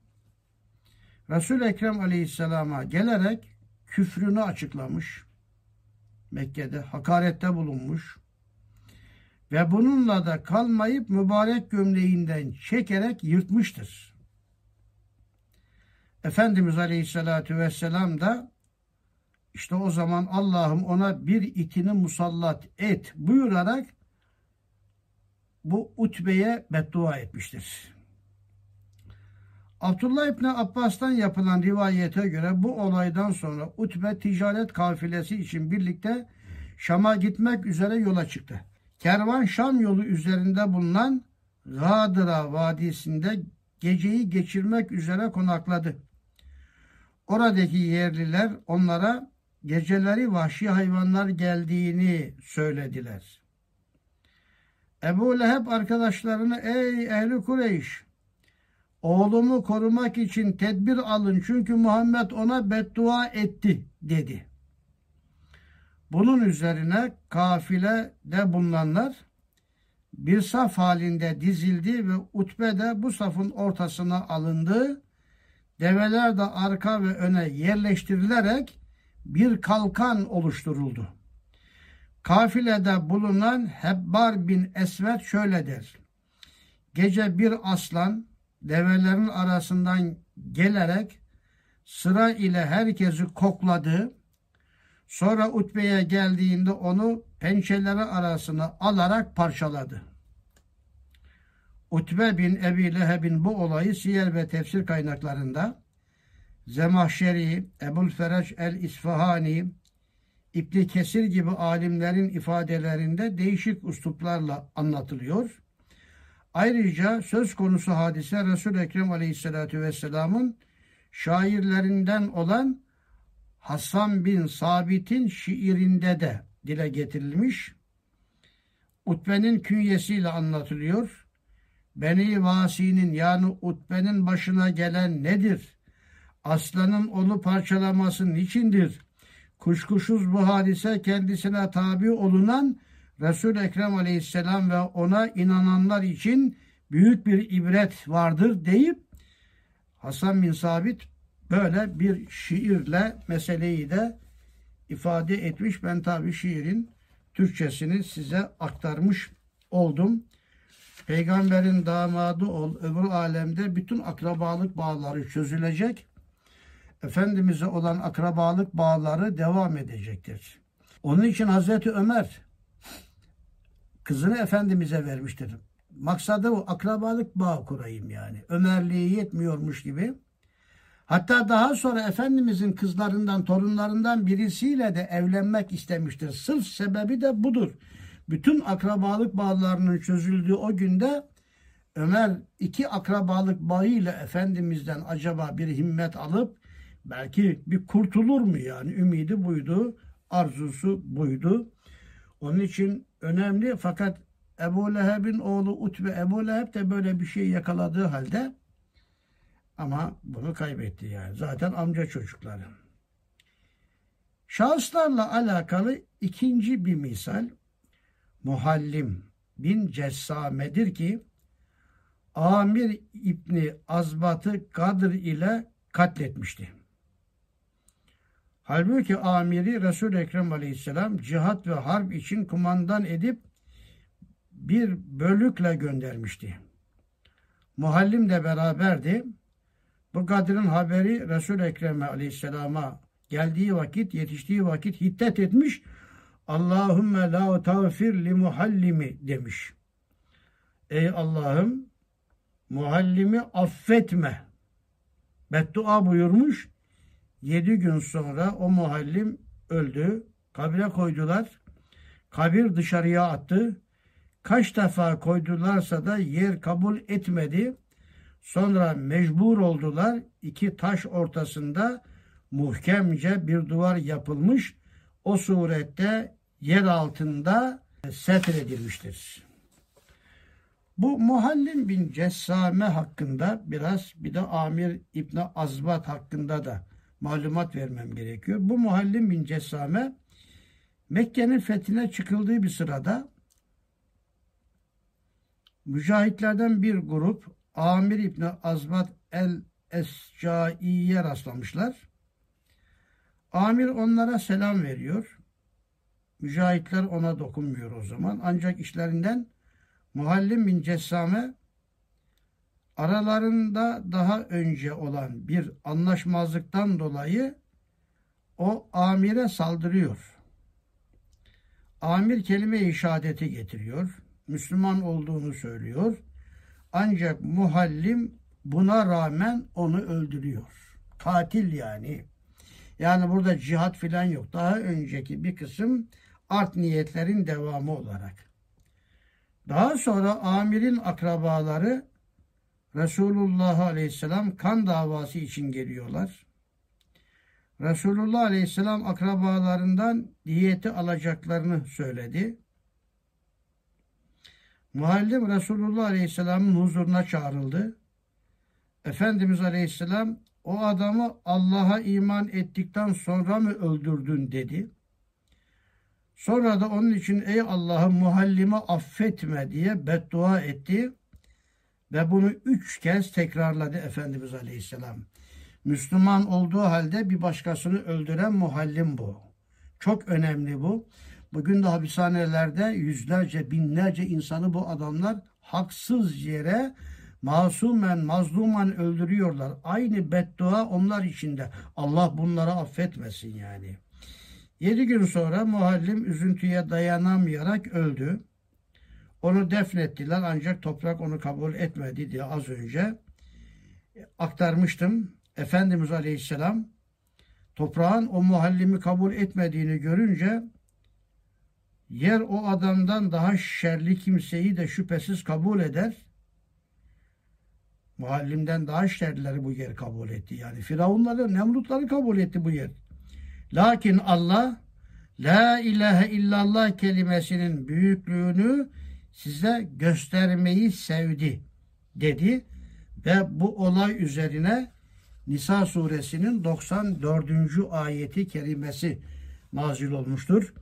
Resul Ekrem Aleyhisselam'a gelerek küfrünü açıklamış. Mekke'de hakarette bulunmuş. Ve bununla da kalmayıp mübarek gömleğinden çekerek yırtmıştır. Efendimiz Aleyhisselatü Vesselam da işte o zaman Allah'ım ona bir itini musallat et buyurarak bu Utbe'ye beddua etmiştir. Abdullah İbni Abbas'tan yapılan rivayete göre bu olaydan sonra Utbe ticaret kafilesi için birlikte Şam'a gitmek üzere yola çıktı. Kervan Şam yolu üzerinde bulunan Gadıra Vadisi'nde geceyi geçirmek üzere konakladı. Oradaki yerliler onlara geceleri vahşi hayvanlar geldiğini söylediler. Ebu Leheb arkadaşlarını ey ehli Kureyş oğlumu korumak için tedbir alın çünkü Muhammed ona beddua etti dedi. Bunun üzerine kafilede bulunanlar bir saf halinde dizildi ve Utbe de bu safın ortasına alındı. Develer de arka ve öne yerleştirilerek bir kalkan oluşturuldu. Kafilede bulunan Hebbar bin Esvet şöyle der. Gece bir aslan develerin arasından gelerek sıra ile herkesi kokladı. Sonra Utbe'ye geldiğinde onu pençeleri arasına alarak parçaladı. Utbe bin Ebi Leheb'in bu olayı siyer ve tefsir kaynaklarında Zemahşeri, Ebul Fereç el-İsfahani, İbni Kesir gibi alimlerin ifadelerinde değişik üsluplarla anlatılıyor. Ayrıca söz konusu hadise Resul-i Ekrem Aleyhisselatü Vesselam'ın şairlerinden olan Hasan bin Sabit'in şiirinde de dile getirilmiş. Utbe'nin künyesiyle anlatılıyor. Beni Vasi'nin yani Utbe'nin başına gelen nedir? Aslanın onu parçalaması niçindir? Kuşkusuz bu hadise kendisine tabi olunan Resul Ekrem Aleyhisselam ve ona inananlar için büyük bir ibret vardır deyip Hasan bin Sabit böyle bir şiirle meseleyi de ifade etmiş. Ben tabi şiirin Türkçesini size aktarmış oldum. Peygamberin damadı ol, öbür alemde bütün akrabalık bağları çözülecek. Efendimiz'e olan akrabalık bağları devam edecektir. Onun için Hazreti Ömer kızını Efendimiz'e vermiştir. Maksadı o akrabalık bağ kurayım yani. Ömerliği yetmiyormuş gibi. Hatta daha sonra Efendimiz'in kızlarından, torunlarından birisiyle de evlenmek istemiştir. Sırf sebebi de budur. Bütün akrabalık bağlarının çözüldüğü o günde Ömer iki akrabalık bağıyla Efendimiz'den acaba bir himmet alıp belki bir kurtulur mu yani ümidi buydu, arzusu buydu. Onun için önemli fakat Ebu Leheb'in oğlu Utbe Ebu Leheb de böyle bir şey yakaladığı halde ama bunu kaybetti yani. Zaten amca çocukları. Şahıslarla alakalı ikinci bir misal Muhallim bin Cessame'dir ki Amir İbni Azbat'ı Kadr ile katletmişti. Halbuki amiri resul Ekrem Aleyhisselam cihat ve harp için kumandan edip bir bölükle göndermişti. Muhallim de beraberdi. Bu kadının haberi resul Ekrem Aleyhisselam'a geldiği vakit, yetiştiği vakit hiddet etmiş. Allahümme la tağfir li muhallimi demiş. Ey Allah'ım muhallimi affetme. Beddua buyurmuş. Yedi gün sonra o muhallim öldü. Kabire koydular. Kabir dışarıya attı. Kaç defa koydularsa da yer kabul etmedi. Sonra mecbur oldular. İki taş ortasında muhkemce bir duvar yapılmış. O surette yer altında setredilmiştir. Bu Muhallim bin Cessame hakkında biraz bir de Amir İbni Azbat hakkında da malumat vermem gerekiyor. Bu Muhallim bin Cessame Mekke'nin fethine çıkıldığı bir sırada mücahitlerden bir grup Amir İbni Azbat el Escai'ye rastlamışlar. Amir onlara selam veriyor. Mücahitler ona dokunmuyor o zaman. Ancak işlerinden Muhallim bin Cessame aralarında daha önce olan bir anlaşmazlıktan dolayı o amire saldırıyor. Amir kelime-i şehadeti getiriyor. Müslüman olduğunu söylüyor. Ancak muhallim buna rağmen onu öldürüyor. Katil yani. Yani burada cihat filan yok. Daha önceki bir kısım art niyetlerin devamı olarak. Daha sonra amirin akrabaları Resulullah Aleyhisselam kan davası için geliyorlar. Resulullah Aleyhisselam akrabalarından diyeti alacaklarını söyledi. Muhallim Resulullah Aleyhisselam'ın huzuruna çağrıldı. Efendimiz Aleyhisselam o adamı Allah'a iman ettikten sonra mı öldürdün dedi. Sonra da onun için ey Allah'ım muhallimi affetme diye beddua etti. Ve bunu üç kez tekrarladı Efendimiz Aleyhisselam. Müslüman olduğu halde bir başkasını öldüren muhallim bu. Çok önemli bu. Bugün de hapishanelerde yüzlerce, binlerce insanı bu adamlar haksız yere masumen, mazluman öldürüyorlar. Aynı beddua onlar içinde. Allah bunları affetmesin yani. Yedi gün sonra muhallim üzüntüye dayanamayarak öldü. Onu defnettiler ancak toprak onu kabul etmedi diye az önce aktarmıştım. Efendimiz Aleyhisselam toprağın o muhallimi kabul etmediğini görünce yer o adamdan daha şerli kimseyi de şüphesiz kabul eder. Muhallimden daha şerlileri bu yer kabul etti. Yani Firavunları, Nemrutları kabul etti bu yer. Lakin Allah La ilahe illallah kelimesinin büyüklüğünü size göstermeyi sevdi dedi ve bu olay üzerine Nisa suresinin 94. ayeti kerimesi nazil olmuştur.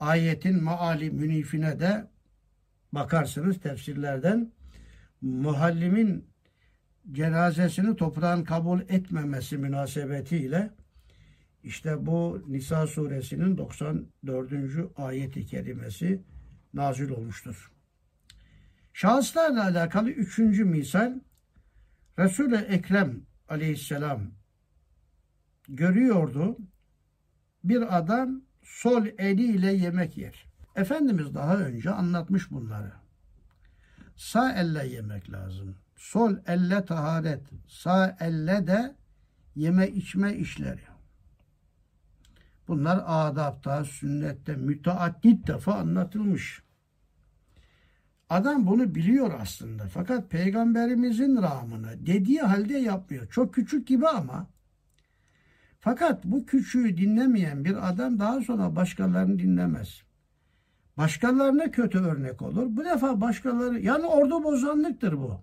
Ayetin maali münifine de bakarsınız tefsirlerden muhallimin cenazesini toprağın kabul etmemesi münasebetiyle işte bu Nisa suresinin 94. ayeti kerimesi nazil olmuştur. Şahıslarla alakalı üçüncü misal Resul-i Ekrem aleyhisselam görüyordu bir adam sol eliyle yemek yer. Efendimiz daha önce anlatmış bunları. Sağ elle yemek lazım. Sol elle taharet, sağ elle de yeme içme işleri. Bunlar adapta, sünnette müteaddit defa anlatılmış. Adam bunu biliyor aslında. Fakat peygamberimizin ramını dediği halde yapmıyor. Çok küçük gibi ama. Fakat bu küçüğü dinlemeyen bir adam daha sonra başkalarını dinlemez. Başkalarına kötü örnek olur. Bu defa başkaları yani ordu bozanlıktır bu.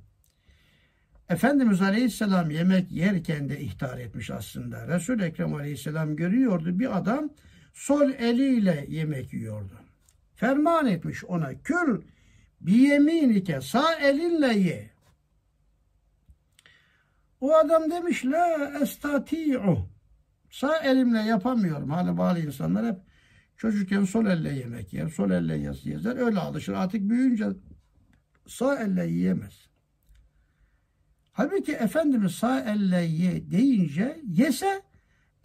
Efendimiz Aleyhisselam yemek yerken de ihtar etmiş aslında. Resul-i Ekrem Aleyhisselam görüyordu bir adam sol eliyle yemek yiyordu. Ferman etmiş ona kül bir yeminike sağ elinle ye. O adam demiş la estati'u. Sağ elimle yapamıyorum. Hani bazı insanlar hep çocukken sol elle yemek yer, sol elle yer. Öyle alışır. Artık büyüyünce sağ elle yiyemez. Halbuki Efendimiz sağ elle ye deyince yese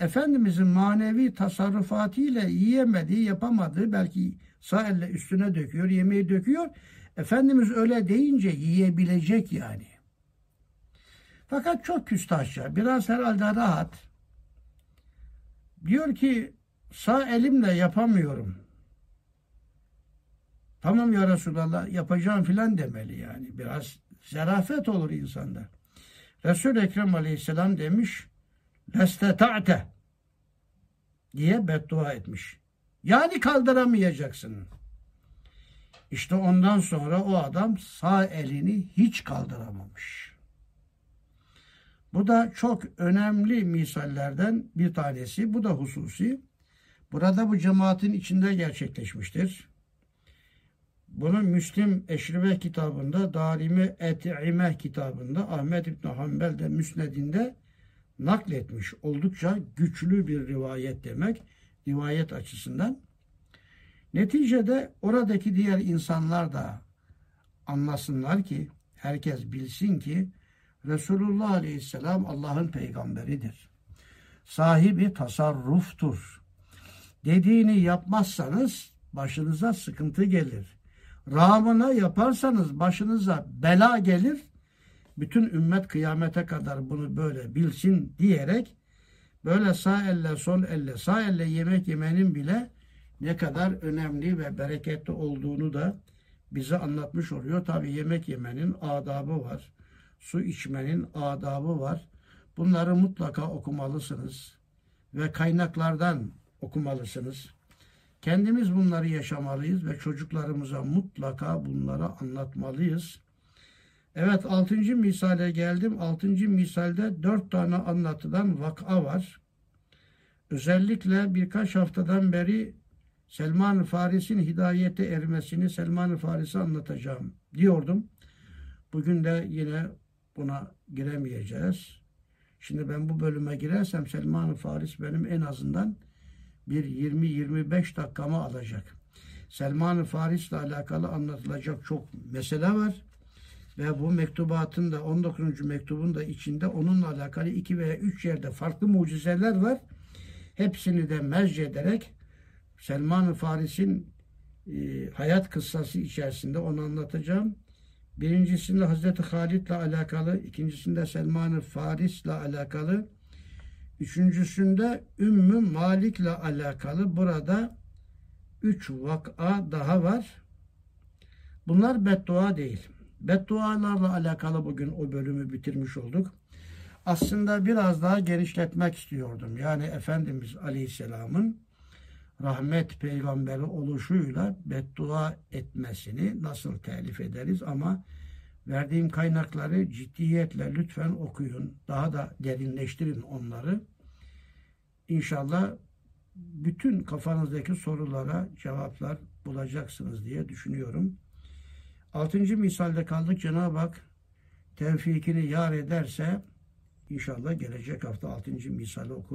Efendimizin manevi tasarrufatıyla yiyemediği, yapamadığı belki sağ elle üstüne döküyor, yemeği döküyor. Efendimiz öyle deyince yiyebilecek yani. Fakat çok küstahça, biraz herhalde rahat. Diyor ki sağ elimle yapamıyorum. Tamam ya Resulallah yapacağım filan demeli yani. Biraz zerafet olur insanda. Resul-i Ekrem aleyhisselam demiş lesteta'te diye beddua etmiş. Yani kaldıramayacaksın. İşte ondan sonra o adam sağ elini hiç kaldıramamış. Bu da çok önemli misallerden bir tanesi. Bu da hususi. Burada bu cemaatin içinde gerçekleşmiştir. Bunu Müslim Eşribe kitabında, Darimi Et'ime kitabında, Ahmet İbni Hanbel de Müsned'inde nakletmiş. Oldukça güçlü bir rivayet demek, rivayet açısından. Neticede oradaki diğer insanlar da anlasınlar ki, herkes bilsin ki, Resulullah Aleyhisselam Allah'ın peygamberidir. Sahibi tasarruftur. Dediğini yapmazsanız başınıza sıkıntı gelir. Rağmına yaparsanız başınıza bela gelir. Bütün ümmet kıyamete kadar bunu böyle bilsin diyerek böyle sağ elle sol elle sağ elle yemek yemenin bile ne kadar önemli ve bereketli olduğunu da bize anlatmış oluyor. Tabi yemek yemenin adabı var. Su içmenin adabı var. Bunları mutlaka okumalısınız ve kaynaklardan okumalısınız. Kendimiz bunları yaşamalıyız ve çocuklarımıza mutlaka bunları anlatmalıyız. Evet altıncı misale geldim. Altıncı misalde dört tane anlatılan vaka var. Özellikle birkaç haftadan beri Selman-ı Faris'in hidayete ermesini Selman-ı Faris'e anlatacağım diyordum. Bugün de yine buna giremeyeceğiz. Şimdi ben bu bölüme girersem Selman-ı Faris benim en azından bir 20-25 dakikamı alacak. Selman-ı Faris ile alakalı anlatılacak çok mesele var. Ve bu mektubatın da 19. mektubun da içinde onunla alakalı iki veya üç yerde farklı mucizeler var. Hepsini de merc ederek Selman-ı Faris'in e, hayat kıssası içerisinde onu anlatacağım. Birincisinde Hazreti Halid ile alakalı, ikincisinde Selman-ı Faris ile alakalı, üçüncüsünde Ümmü Malik ile alakalı burada üç vaka daha var. Bunlar beddua değil. Beddualarla alakalı bugün o bölümü bitirmiş olduk. Aslında biraz daha genişletmek istiyordum. Yani Efendimiz Aleyhisselam'ın rahmet peygamberi oluşuyla beddua etmesini nasıl telif ederiz ama verdiğim kaynakları ciddiyetle lütfen okuyun. Daha da derinleştirin onları. İnşallah bütün kafanızdaki sorulara cevaplar bulacaksınız diye düşünüyorum. Altıncı misalde kaldık. Cenab-ı Hak tevfikini yar ederse inşallah gelecek hafta altıncı misali okuruz.